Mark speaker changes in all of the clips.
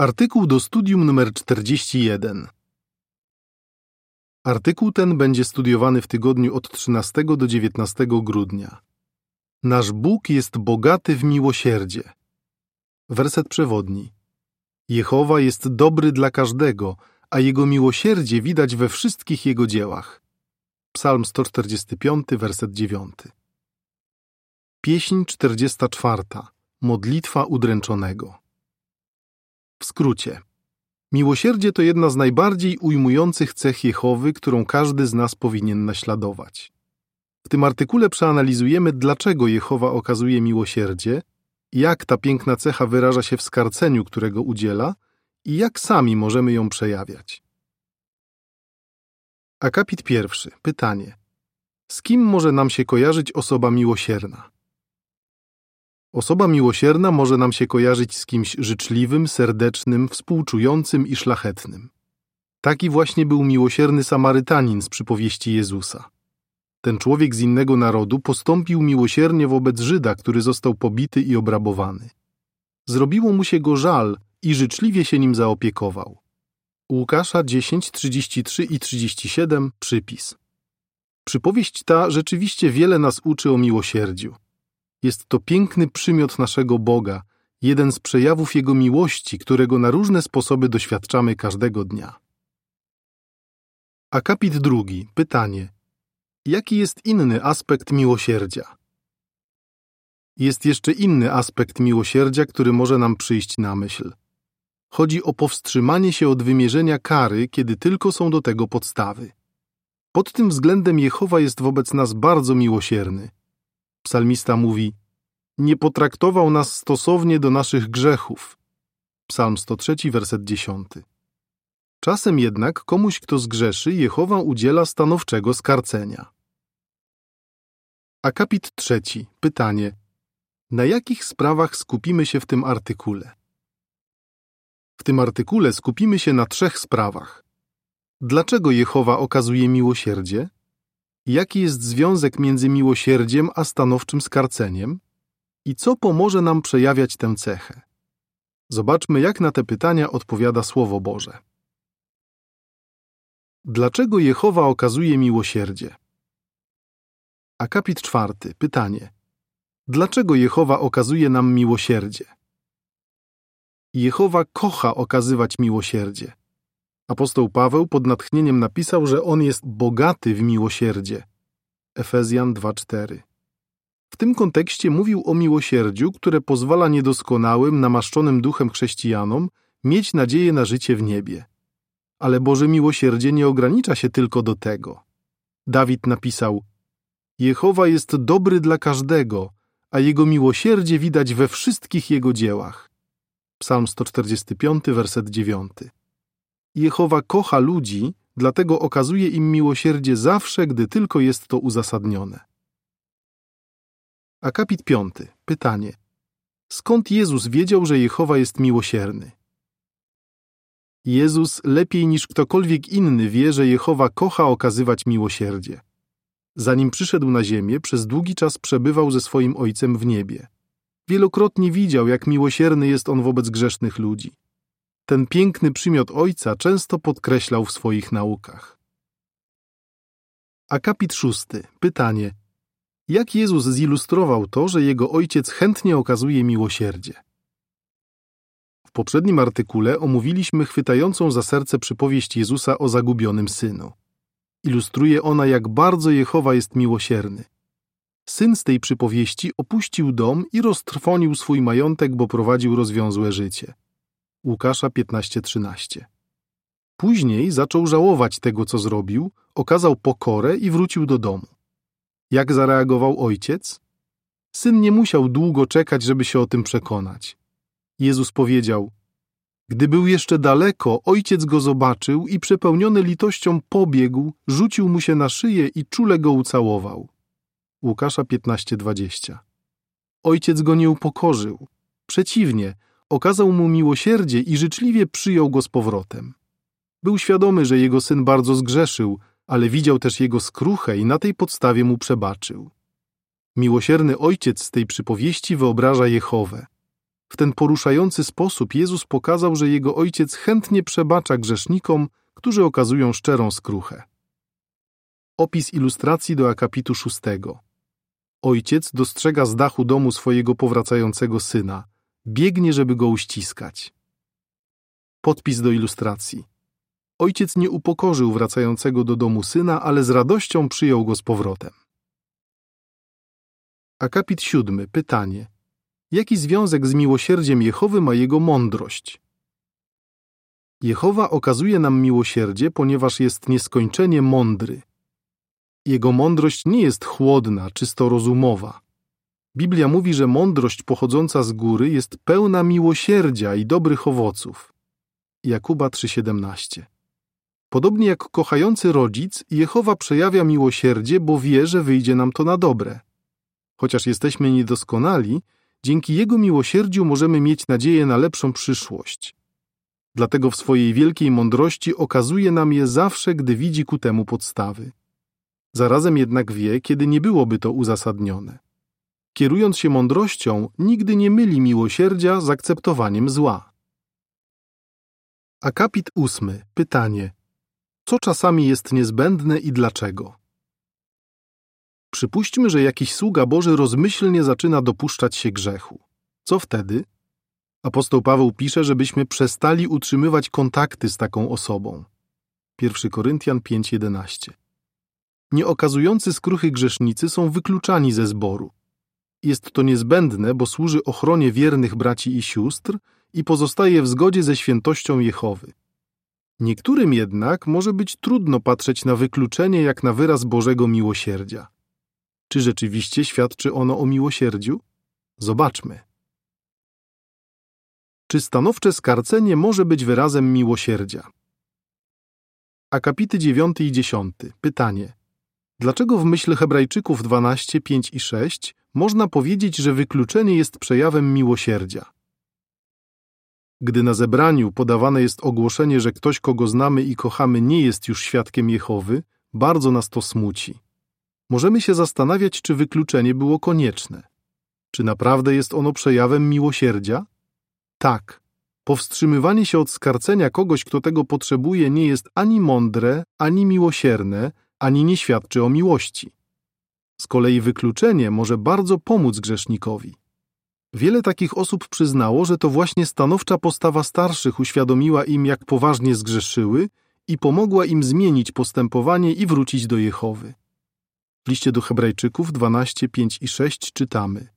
Speaker 1: Artykuł do studium numer 41. Artykuł ten będzie studiowany w tygodniu od 13 do 19 grudnia. Nasz Bóg jest bogaty w miłosierdzie. Werset przewodni. Jehowa jest dobry dla każdego, a jego miłosierdzie widać we wszystkich jego dziełach. Psalm 145, werset 9. Pieśń 44. Modlitwa udręczonego. W skrócie. Miłosierdzie to jedna z najbardziej ujmujących cech Jehowy, którą każdy z nas powinien naśladować. W tym artykule przeanalizujemy, dlaczego Jehowa okazuje miłosierdzie, jak ta piękna cecha wyraża się w skarceniu, którego udziela i jak sami możemy ją przejawiać. Akapit pierwszy. Pytanie. Z kim może nam się kojarzyć osoba miłosierna? Osoba miłosierna może nam się kojarzyć z kimś życzliwym, serdecznym, współczującym i szlachetnym. Taki właśnie był miłosierny Samarytanin z przypowieści Jezusa. Ten człowiek z innego narodu postąpił miłosiernie wobec Żyda, który został pobity i obrabowany. Zrobiło mu się go żal i życzliwie się nim zaopiekował. Łukasza 10, 33 i 37 przypis. Przypowieść ta rzeczywiście wiele nas uczy o miłosierdziu. Jest to piękny przymiot naszego Boga, jeden z przejawów Jego miłości, którego na różne sposoby doświadczamy każdego dnia. Akapit drugi. Pytanie. Jaki jest inny aspekt miłosierdzia? Jest jeszcze inny aspekt miłosierdzia, który może nam przyjść na myśl. Chodzi o powstrzymanie się od wymierzenia kary, kiedy tylko są do tego podstawy. Pod tym względem Jehowa jest wobec nas bardzo miłosierny. Psalmista mówi: Nie potraktował nas stosownie do naszych grzechów. Psalm 103, werset 10. Czasem jednak komuś, kto zgrzeszy, Jehowa udziela stanowczego skarcenia. Akapit trzeci. Pytanie. Na jakich sprawach skupimy się w tym artykule? W tym artykule skupimy się na trzech sprawach. Dlaczego Jehowa okazuje miłosierdzie? Jaki jest związek między miłosierdziem a stanowczym skarceniem? I co pomoże nam przejawiać tę cechę? Zobaczmy, jak na te pytania odpowiada Słowo Boże. Dlaczego Jehowa okazuje miłosierdzie? Akapit czwarty. Pytanie. Dlaczego Jehowa okazuje nam miłosierdzie? Jehowa kocha okazywać miłosierdzie. Apostoł Paweł pod natchnieniem napisał, że on jest bogaty w miłosierdzie. Efezjan 2:4. W tym kontekście mówił o miłosierdziu, które pozwala niedoskonałym, namaszczonym duchem chrześcijanom mieć nadzieję na życie w niebie. Ale Boże miłosierdzie nie ogranicza się tylko do tego. Dawid napisał: Jehowa jest dobry dla każdego, a jego miłosierdzie widać we wszystkich jego dziełach. Psalm 145, werset 9. Jehowa kocha ludzi, dlatego okazuje im miłosierdzie zawsze, gdy tylko jest to uzasadnione. Akapit 5. Pytanie. Skąd Jezus wiedział, że Jehowa jest miłosierny? Jezus lepiej niż ktokolwiek inny wie, że Jehowa kocha okazywać miłosierdzie. Zanim przyszedł na ziemię, przez długi czas przebywał ze swoim Ojcem w niebie. Wielokrotnie widział, jak miłosierny jest on wobec grzesznych ludzi. Ten piękny przymiot Ojca często podkreślał w swoich naukach. Akapit szósty. Pytanie. Jak Jezus zilustrował to, że Jego Ojciec chętnie okazuje miłosierdzie? W poprzednim artykule omówiliśmy chwytającą za serce przypowieść Jezusa o zagubionym synu. Ilustruje ona, jak bardzo Jehowa jest miłosierny. Syn z tej przypowieści opuścił dom i roztrwonił swój majątek, bo prowadził rozwiązłe życie. Łukasza 15:13. Później zaczął żałować tego, co zrobił, okazał pokorę i wrócił do domu. Jak zareagował ojciec? Syn nie musiał długo czekać, żeby się o tym przekonać. Jezus powiedział: Gdy był jeszcze daleko, ojciec go zobaczył i przepełniony litością pobiegł, rzucił mu się na szyję i czule go ucałował. Łukasza 15:20. Ojciec go nie upokorzył. Przeciwnie, okazał mu miłosierdzie i życzliwie przyjął go z powrotem. Był świadomy, że jego syn bardzo zgrzeszył, ale widział też jego skruchę i na tej podstawie mu przebaczył. Miłosierny ojciec z tej przypowieści wyobraża Jehowę. W ten poruszający sposób Jezus pokazał, że Jego Ojciec chętnie przebacza grzesznikom, którzy okazują szczerą skruchę. Opis ilustracji do akapitu szóstego. Ojciec dostrzega z dachu domu swojego powracającego syna. Biegnie, żeby go uściskać. Podpis do ilustracji. Ojciec nie upokorzył wracającego do domu syna, ale z radością przyjął go z powrotem. Akapit siódmy. Pytanie. Jaki związek z miłosierdziem Jehowy ma jego mądrość? Jehowa okazuje nam miłosierdzie, ponieważ jest nieskończenie mądry. Jego mądrość nie jest chłodna, czysto rozumowa. Biblia mówi, że mądrość pochodząca z góry jest pełna miłosierdzia i dobrych owoców. Jakuba 3:17. Podobnie jak kochający rodzic, Jehowa przejawia miłosierdzie, bo wie, że wyjdzie nam to na dobre. Chociaż jesteśmy niedoskonali, dzięki Jego miłosierdziu możemy mieć nadzieję na lepszą przyszłość. Dlatego w swojej wielkiej mądrości okazuje nam je zawsze, gdy widzi ku temu podstawy. Zarazem jednak wie, kiedy nie byłoby to uzasadnione. Kierując się mądrością, nigdy nie myli miłosierdzia z akceptowaniem zła. Akapit ósmy. Pytanie. Co czasami jest niezbędne i dlaczego? Przypuśćmy, że jakiś sługa Boży rozmyślnie zaczyna dopuszczać się grzechu. Co wtedy? Apostoł Paweł pisze, żebyśmy przestali utrzymywać kontakty z taką osobą. 1 Koryntian 5:11. Nieokazujący skruchy grzesznicy są wykluczani ze zboru. Jest to niezbędne, bo służy ochronie wiernych braci i sióstr i pozostaje w zgodzie ze świętością Jehowy. Niektórym jednak może być trudno patrzeć na wykluczenie jak na wyraz Bożego miłosierdzia. Czy rzeczywiście świadczy ono o miłosierdziu? Zobaczmy. Czy stanowcze skarcenie może być wyrazem miłosierdzia? Akapity 9 i 10. Pytanie. Dlaczego w myśl Hebrajczyków 12, 5 i 6 można powiedzieć, że wykluczenie jest przejawem miłosierdzia? Gdy na zebraniu podawane jest ogłoszenie, że ktoś, kogo znamy i kochamy, nie jest już świadkiem Jehowy, bardzo nas to smuci. Możemy się zastanawiać, czy wykluczenie było konieczne. Czy naprawdę jest ono przejawem miłosierdzia? Tak. Powstrzymywanie się od skarcenia kogoś, kto tego potrzebuje, nie jest ani mądre, ani miłosierne, ani nie świadczy o miłości. Z kolei wykluczenie może bardzo pomóc grzesznikowi. Wiele takich osób przyznało, że to właśnie stanowcza postawa starszych uświadomiła im, jak poważnie zgrzeszyły i pomogła im zmienić postępowanie i wrócić do Jehowy. W liście do Hebrajczyków 12, 5 i 6 czytamy: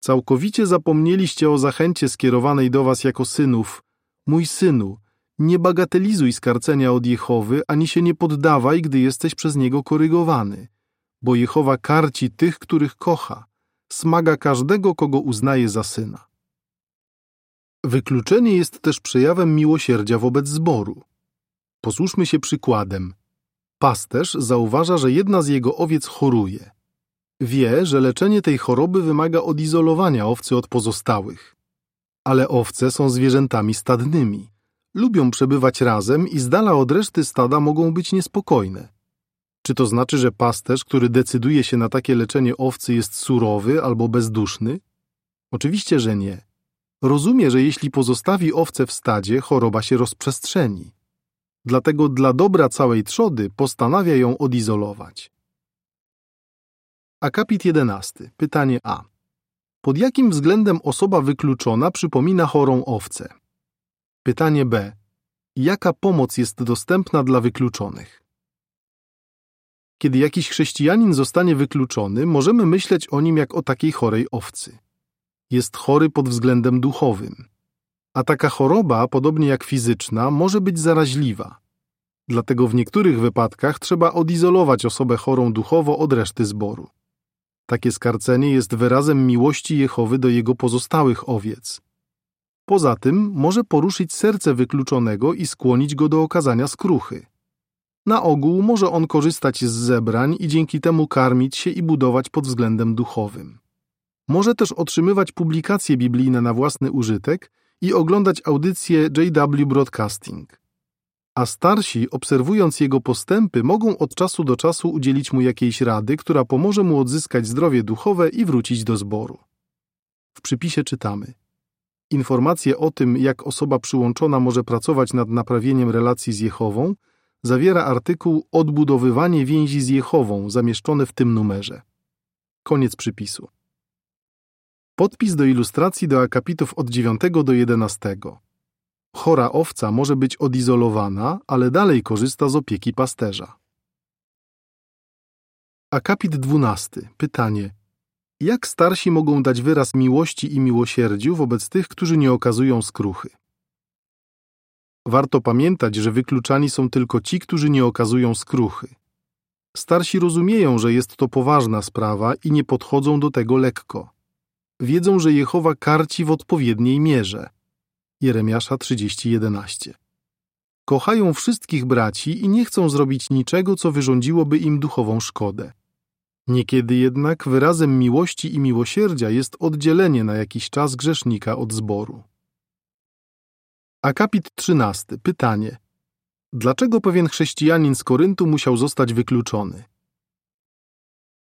Speaker 1: Całkowicie zapomnieliście o zachęcie skierowanej do was jako synów. Mój synu, nie bagatelizuj skarcenia od Jehowy, ani się nie poddawaj, gdy jesteś przez niego korygowany, bo Jehowa karci tych, których kocha, smaga każdego, kogo uznaje za syna. Wykluczenie jest też przejawem miłosierdzia wobec zboru. Posłuszmy się przykładem. Pasterz zauważa, że jedna z jego owiec choruje. Wie, że leczenie tej choroby wymaga odizolowania owcy od pozostałych. Ale owce są zwierzętami stadnymi. Lubią przebywać razem i z dala od reszty stada mogą być niespokojne. Czy to znaczy, że pasterz, który decyduje się na takie leczenie owcy, jest surowy albo bezduszny? Oczywiście, że nie. Rozumie, że jeśli pozostawi owce w stadzie, choroba się rozprzestrzeni. Dlatego dla dobra całej trzody postanawia ją odizolować. Akapit 11. Pytanie A. Pod jakim względem osoba wykluczona przypomina chorą owcę? Pytanie B. Jaka pomoc jest dostępna dla wykluczonych? Kiedy jakiś chrześcijanin zostanie wykluczony, możemy myśleć o nim jak o takiej chorej owcy. Jest chory pod względem duchowym. A taka choroba, podobnie jak fizyczna, może być zaraźliwa. Dlatego w niektórych wypadkach trzeba odizolować osobę chorą duchowo od reszty zboru. Takie skarcenie jest wyrazem miłości Jehowy do jego pozostałych owiec. Poza tym może poruszyć serce wykluczonego i skłonić go do okazania skruchy. Na ogół może on korzystać z zebrań i dzięki temu karmić się i budować pod względem duchowym. Może też otrzymywać publikacje biblijne na własny użytek i oglądać audycje JW Broadcasting. A starsi, obserwując jego postępy, mogą od czasu do czasu udzielić mu jakiejś rady, która pomoże mu odzyskać zdrowie duchowe i wrócić do zboru. W przypisie czytamy: Informacje o tym, jak osoba przyłączona może pracować nad naprawieniem relacji z Jehową, zawiera artykuł Odbudowywanie więzi z Jehową zamieszczony w tym numerze. Koniec przypisu. Podpis do ilustracji do akapitów od 9 do 11. Chora owca może być odizolowana, ale dalej korzysta z opieki pasterza. Akapit 12. Pytanie. Jak starsi mogą dać wyraz miłości i miłosierdziu wobec tych, którzy nie okazują skruchy? Warto pamiętać, że wykluczani są tylko ci, którzy nie okazują skruchy. Starsi rozumieją, że jest to poważna sprawa i nie podchodzą do tego lekko. Wiedzą, że Jehowa karci w odpowiedniej mierze. Jeremiasza 30:11. Kochają wszystkich braci i nie chcą zrobić niczego, co wyrządziłoby im duchową szkodę. Niekiedy jednak wyrazem miłości i miłosierdzia jest oddzielenie na jakiś czas grzesznika od zboru. Akapit 13. Pytanie. Dlaczego pewien chrześcijanin z Koryntu musiał zostać wykluczony?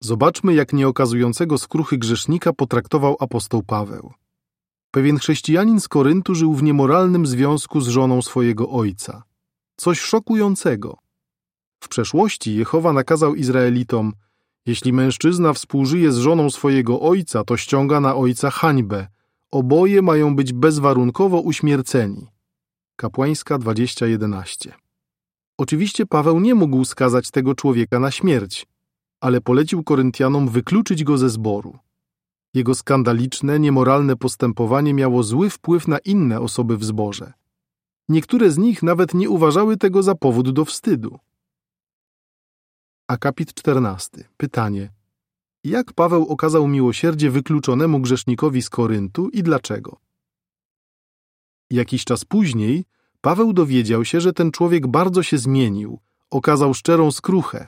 Speaker 1: Zobaczmy, jak nieokazującego skruchy grzesznika potraktował apostoł Paweł. Pewien chrześcijanin z Koryntu żył w niemoralnym związku z żoną swojego ojca. Coś szokującego. W przeszłości Jehowa nakazał Izraelitom – jeśli mężczyzna współżyje z żoną swojego ojca, to ściąga na ojca hańbę. Oboje mają być bezwarunkowo uśmierceni. Kapłańska 2011. Oczywiście Paweł nie mógł skazać tego człowieka na śmierć, ale polecił Koryntianom wykluczyć go ze zboru. Jego skandaliczne, niemoralne postępowanie miało zły wpływ na inne osoby w zborze. Niektóre z nich nawet nie uważały tego za powód do wstydu. Akapit 14. Pytanie. Jak Paweł okazał miłosierdzie wykluczonemu grzesznikowi z Koryntu i dlaczego? Jakiś czas później Paweł dowiedział się, że ten człowiek bardzo się zmienił, okazał szczerą skruchę.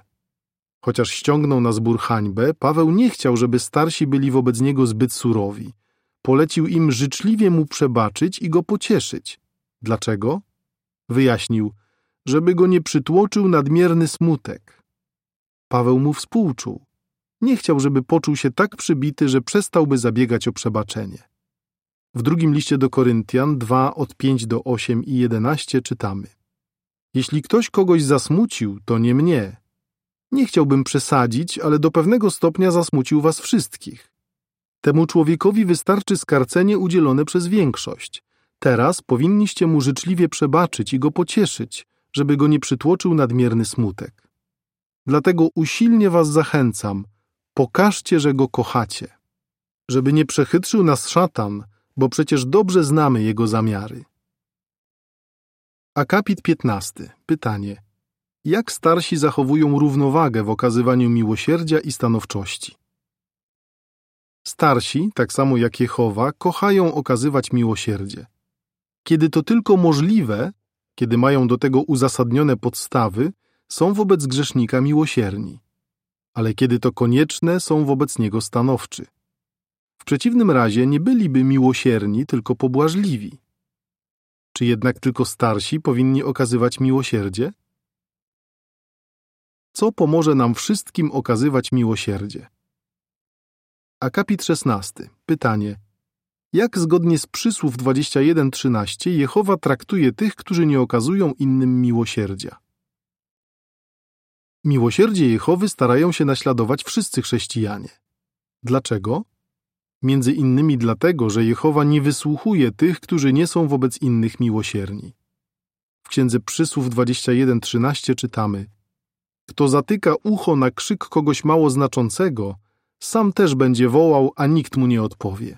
Speaker 1: Chociaż ściągnął na zbór hańbę, Paweł nie chciał, żeby starsi byli wobec niego zbyt surowi. Polecił im życzliwie mu przebaczyć i go pocieszyć. Dlaczego? Wyjaśnił, żeby go nie przytłoczył nadmierny smutek. Paweł mu współczuł. Nie chciał, żeby poczuł się tak przybity, że przestałby zabiegać o przebaczenie. W drugim liście do Koryntian 2 od 5 do 8 i 11 czytamy: Jeśli ktoś kogoś zasmucił, to nie mnie. Nie chciałbym przesadzić, ale do pewnego stopnia zasmucił was wszystkich. Temu człowiekowi wystarczy skarcenie udzielone przez większość. Teraz powinniście mu życzliwie przebaczyć i go pocieszyć, żeby go nie przytłoczył nadmierny smutek. Dlatego usilnie was zachęcam, pokażcie, że go kochacie, żeby nie przechytrzył nas szatan, bo przecież dobrze znamy jego zamiary. Akapit 15. Pytanie. Jak starsi zachowują równowagę w okazywaniu miłosierdzia i stanowczości? Starsi, tak samo jak Jehowa, kochają okazywać miłosierdzie. Kiedy to tylko możliwe, kiedy mają do tego uzasadnione podstawy, są wobec grzesznika miłosierni, ale kiedy to konieczne, są wobec niego stanowczy. W przeciwnym razie nie byliby miłosierni, tylko pobłażliwi. Czy jednak tylko starsi powinni okazywać miłosierdzie? Co pomoże nam wszystkim okazywać miłosierdzie? Akapit 16. Pytanie. Jak zgodnie z przysłów 21.13 Jehowa traktuje tych, którzy nie okazują innym miłosierdzia? Miłosierdzie Jehowy starają się naśladować wszyscy chrześcijanie. Dlaczego? Między innymi dlatego, że Jehowa nie wysłuchuje tych, którzy nie są wobec innych miłosierni. W Księdze Przysłów 21:13 czytamy: Kto zatyka ucho na krzyk kogoś mało znaczącego, sam też będzie wołał, a nikt mu nie odpowie.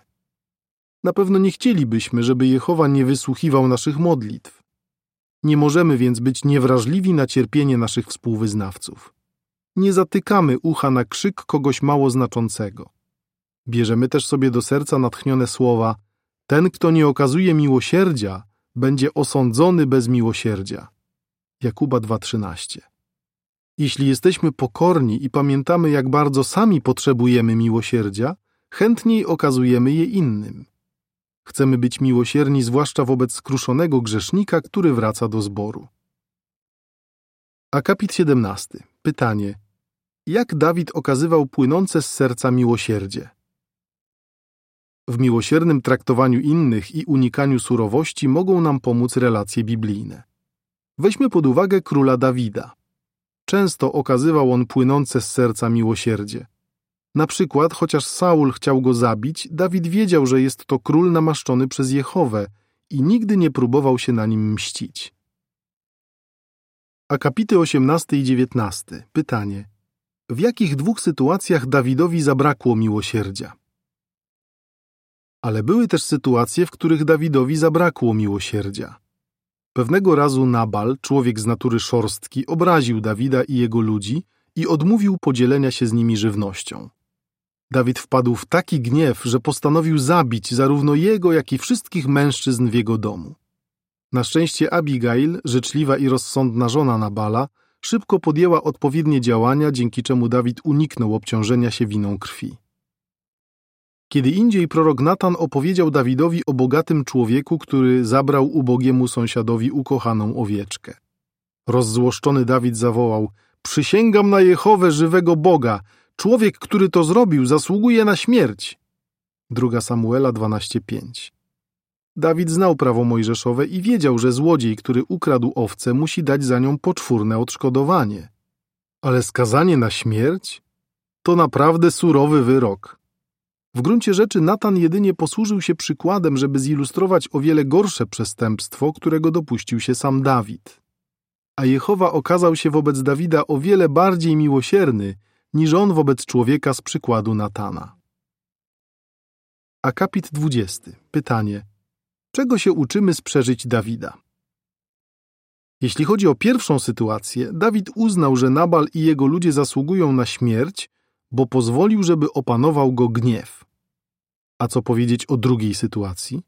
Speaker 1: Na pewno nie chcielibyśmy, żeby Jehowa nie wysłuchiwał naszych modlitw. Nie możemy więc być niewrażliwi na cierpienie naszych współwyznawców. Nie zatykamy ucha na krzyk kogoś mało znaczącego. Bierzemy też sobie do serca natchnione słowa: Ten, kto nie okazuje miłosierdzia, będzie osądzony bez miłosierdzia. Jakuba 2:13. Jeśli jesteśmy pokorni i pamiętamy, jak bardzo sami potrzebujemy miłosierdzia, chętniej okazujemy je innym. Chcemy być miłosierni zwłaszcza wobec skruszonego grzesznika, który wraca do zboru. Akapit 17. Pytanie. Jak Dawid okazywał płynące z serca miłosierdzie? W miłosiernym traktowaniu innych i unikaniu surowości mogą nam pomóc relacje biblijne. Weźmy pod uwagę króla Dawida. Często okazywał on płynące z serca miłosierdzie. Na przykład, chociaż Saul chciał go zabić, Dawid wiedział, że jest to król namaszczony przez Jehowę i nigdy nie próbował się na nim mścić. Akapity 18 i 19. Pytanie. W jakich dwóch sytuacjach Dawidowi zabrakło miłosierdzia? Ale były też sytuacje, w których Dawidowi zabrakło miłosierdzia. Pewnego razu Nabal, człowiek z natury szorstki, obraził Dawida i jego ludzi i odmówił podzielenia się z nimi żywnością. Dawid wpadł w taki gniew, że postanowił zabić zarówno jego, jak i wszystkich mężczyzn w jego domu. Na szczęście Abigail, życzliwa i rozsądna żona Nabala, szybko podjęła odpowiednie działania, dzięki czemu Dawid uniknął obciążenia się winą krwi. Kiedy indziej prorok Natan opowiedział Dawidowi o bogatym człowieku, który zabrał ubogiemu sąsiadowi ukochaną owieczkę. Rozzłoszczony Dawid zawołał: Przysięgam na Jehowę żywego Boga, człowiek, który to zrobił, zasługuje na śmierć. Druga Samuela 12:5. Dawid znał prawo mojżeszowe i wiedział, że złodziej, który ukradł owcę, musi dać za nią poczwórne odszkodowanie. Ale skazanie na śmierć? To naprawdę surowy wyrok. W gruncie rzeczy Natan jedynie posłużył się przykładem, żeby zilustrować o wiele gorsze przestępstwo, którego dopuścił się sam Dawid. A Jehowa okazał się wobec Dawida o wiele bardziej miłosierny niż on wobec człowieka z przykładu Natana. Akapit 20. Pytanie. Czego się uczymy z przeżyć Dawida? Jeśli chodzi o pierwszą sytuację, Dawid uznał, że Nabal i jego ludzie zasługują na śmierć, bo pozwolił, żeby opanował go gniew. A co powiedzieć o drugiej sytuacji?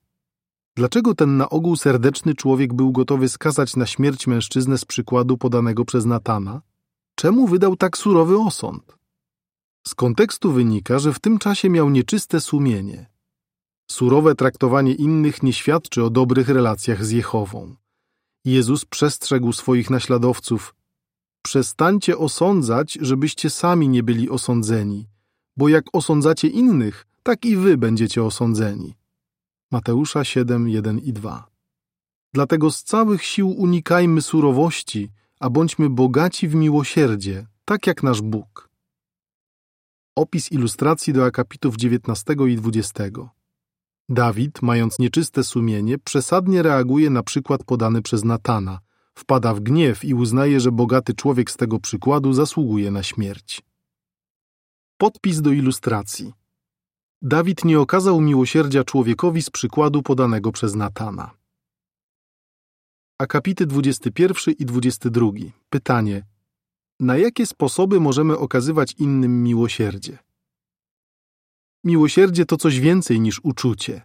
Speaker 1: Dlaczego ten na ogół serdeczny człowiek był gotowy skazać na śmierć mężczyznę z przykładu podanego przez Natana? Czemu wydał tak surowy osąd? Z kontekstu wynika, że w tym czasie miał nieczyste sumienie. Surowe traktowanie innych nie świadczy o dobrych relacjach z Jehową. Jezus przestrzegł swoich naśladowców: Przestańcie osądzać, żebyście sami nie byli osądzeni, bo jak osądzacie innych, tak i wy będziecie osądzeni. Mateusza 7, 1 i 2. Dlatego z całych sił unikajmy surowości, a bądźmy bogaci w miłosierdzie, tak jak nasz Bóg. Opis ilustracji do akapitów 19 i 20. Dawid, mając nieczyste sumienie, przesadnie reaguje na przykład podany przez Natana, wpada w gniew i uznaje, że bogaty człowiek z tego przykładu zasługuje na śmierć. Podpis do ilustracji. Dawid nie okazał miłosierdzia człowiekowi z przykładu podanego przez Natana. Akapity 21 i 22. Pytanie: Na jakie sposoby możemy okazywać innym miłosierdzie? Miłosierdzie to coś więcej niż uczucie.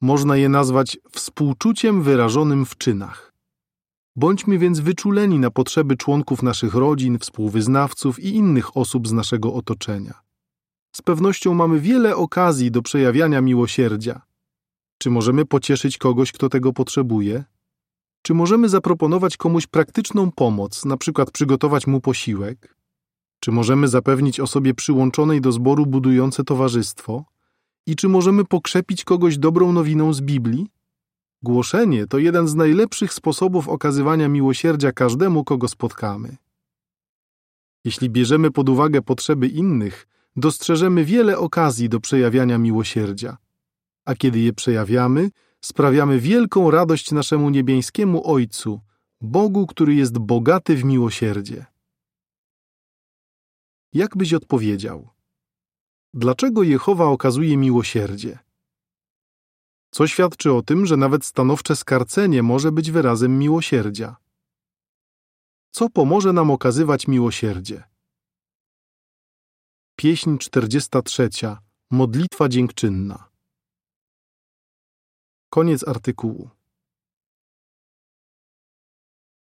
Speaker 1: Można je nazwać współczuciem wyrażonym w czynach. Bądźmy więc wyczuleni na potrzeby członków naszych rodzin, współwyznawców i innych osób z naszego otoczenia. Z pewnością mamy wiele okazji do przejawiania miłosierdzia. Czy możemy pocieszyć kogoś, kto tego potrzebuje? Czy możemy zaproponować komuś praktyczną pomoc, na przykład przygotować mu posiłek? Czy możemy zapewnić osobie przyłączonej do zboru budujące towarzystwo? I czy możemy pokrzepić kogoś dobrą nowiną z Biblii? Głoszenie to jeden z najlepszych sposobów okazywania miłosierdzia każdemu, kogo spotkamy. Jeśli bierzemy pod uwagę potrzeby innych, dostrzeżemy wiele okazji do przejawiania miłosierdzia. A kiedy je przejawiamy, sprawiamy wielką radość naszemu niebiańskiemu Ojcu, Bogu, który jest bogaty w miłosierdzie. Jak byś odpowiedział? Dlaczego Jehowa okazuje miłosierdzie? Co świadczy o tym, że nawet stanowcze skarcenie może być wyrazem miłosierdzia? Co pomoże nam okazywać miłosierdzie? Pieśń 43. Modlitwa dziękczynna. Koniec artykułu.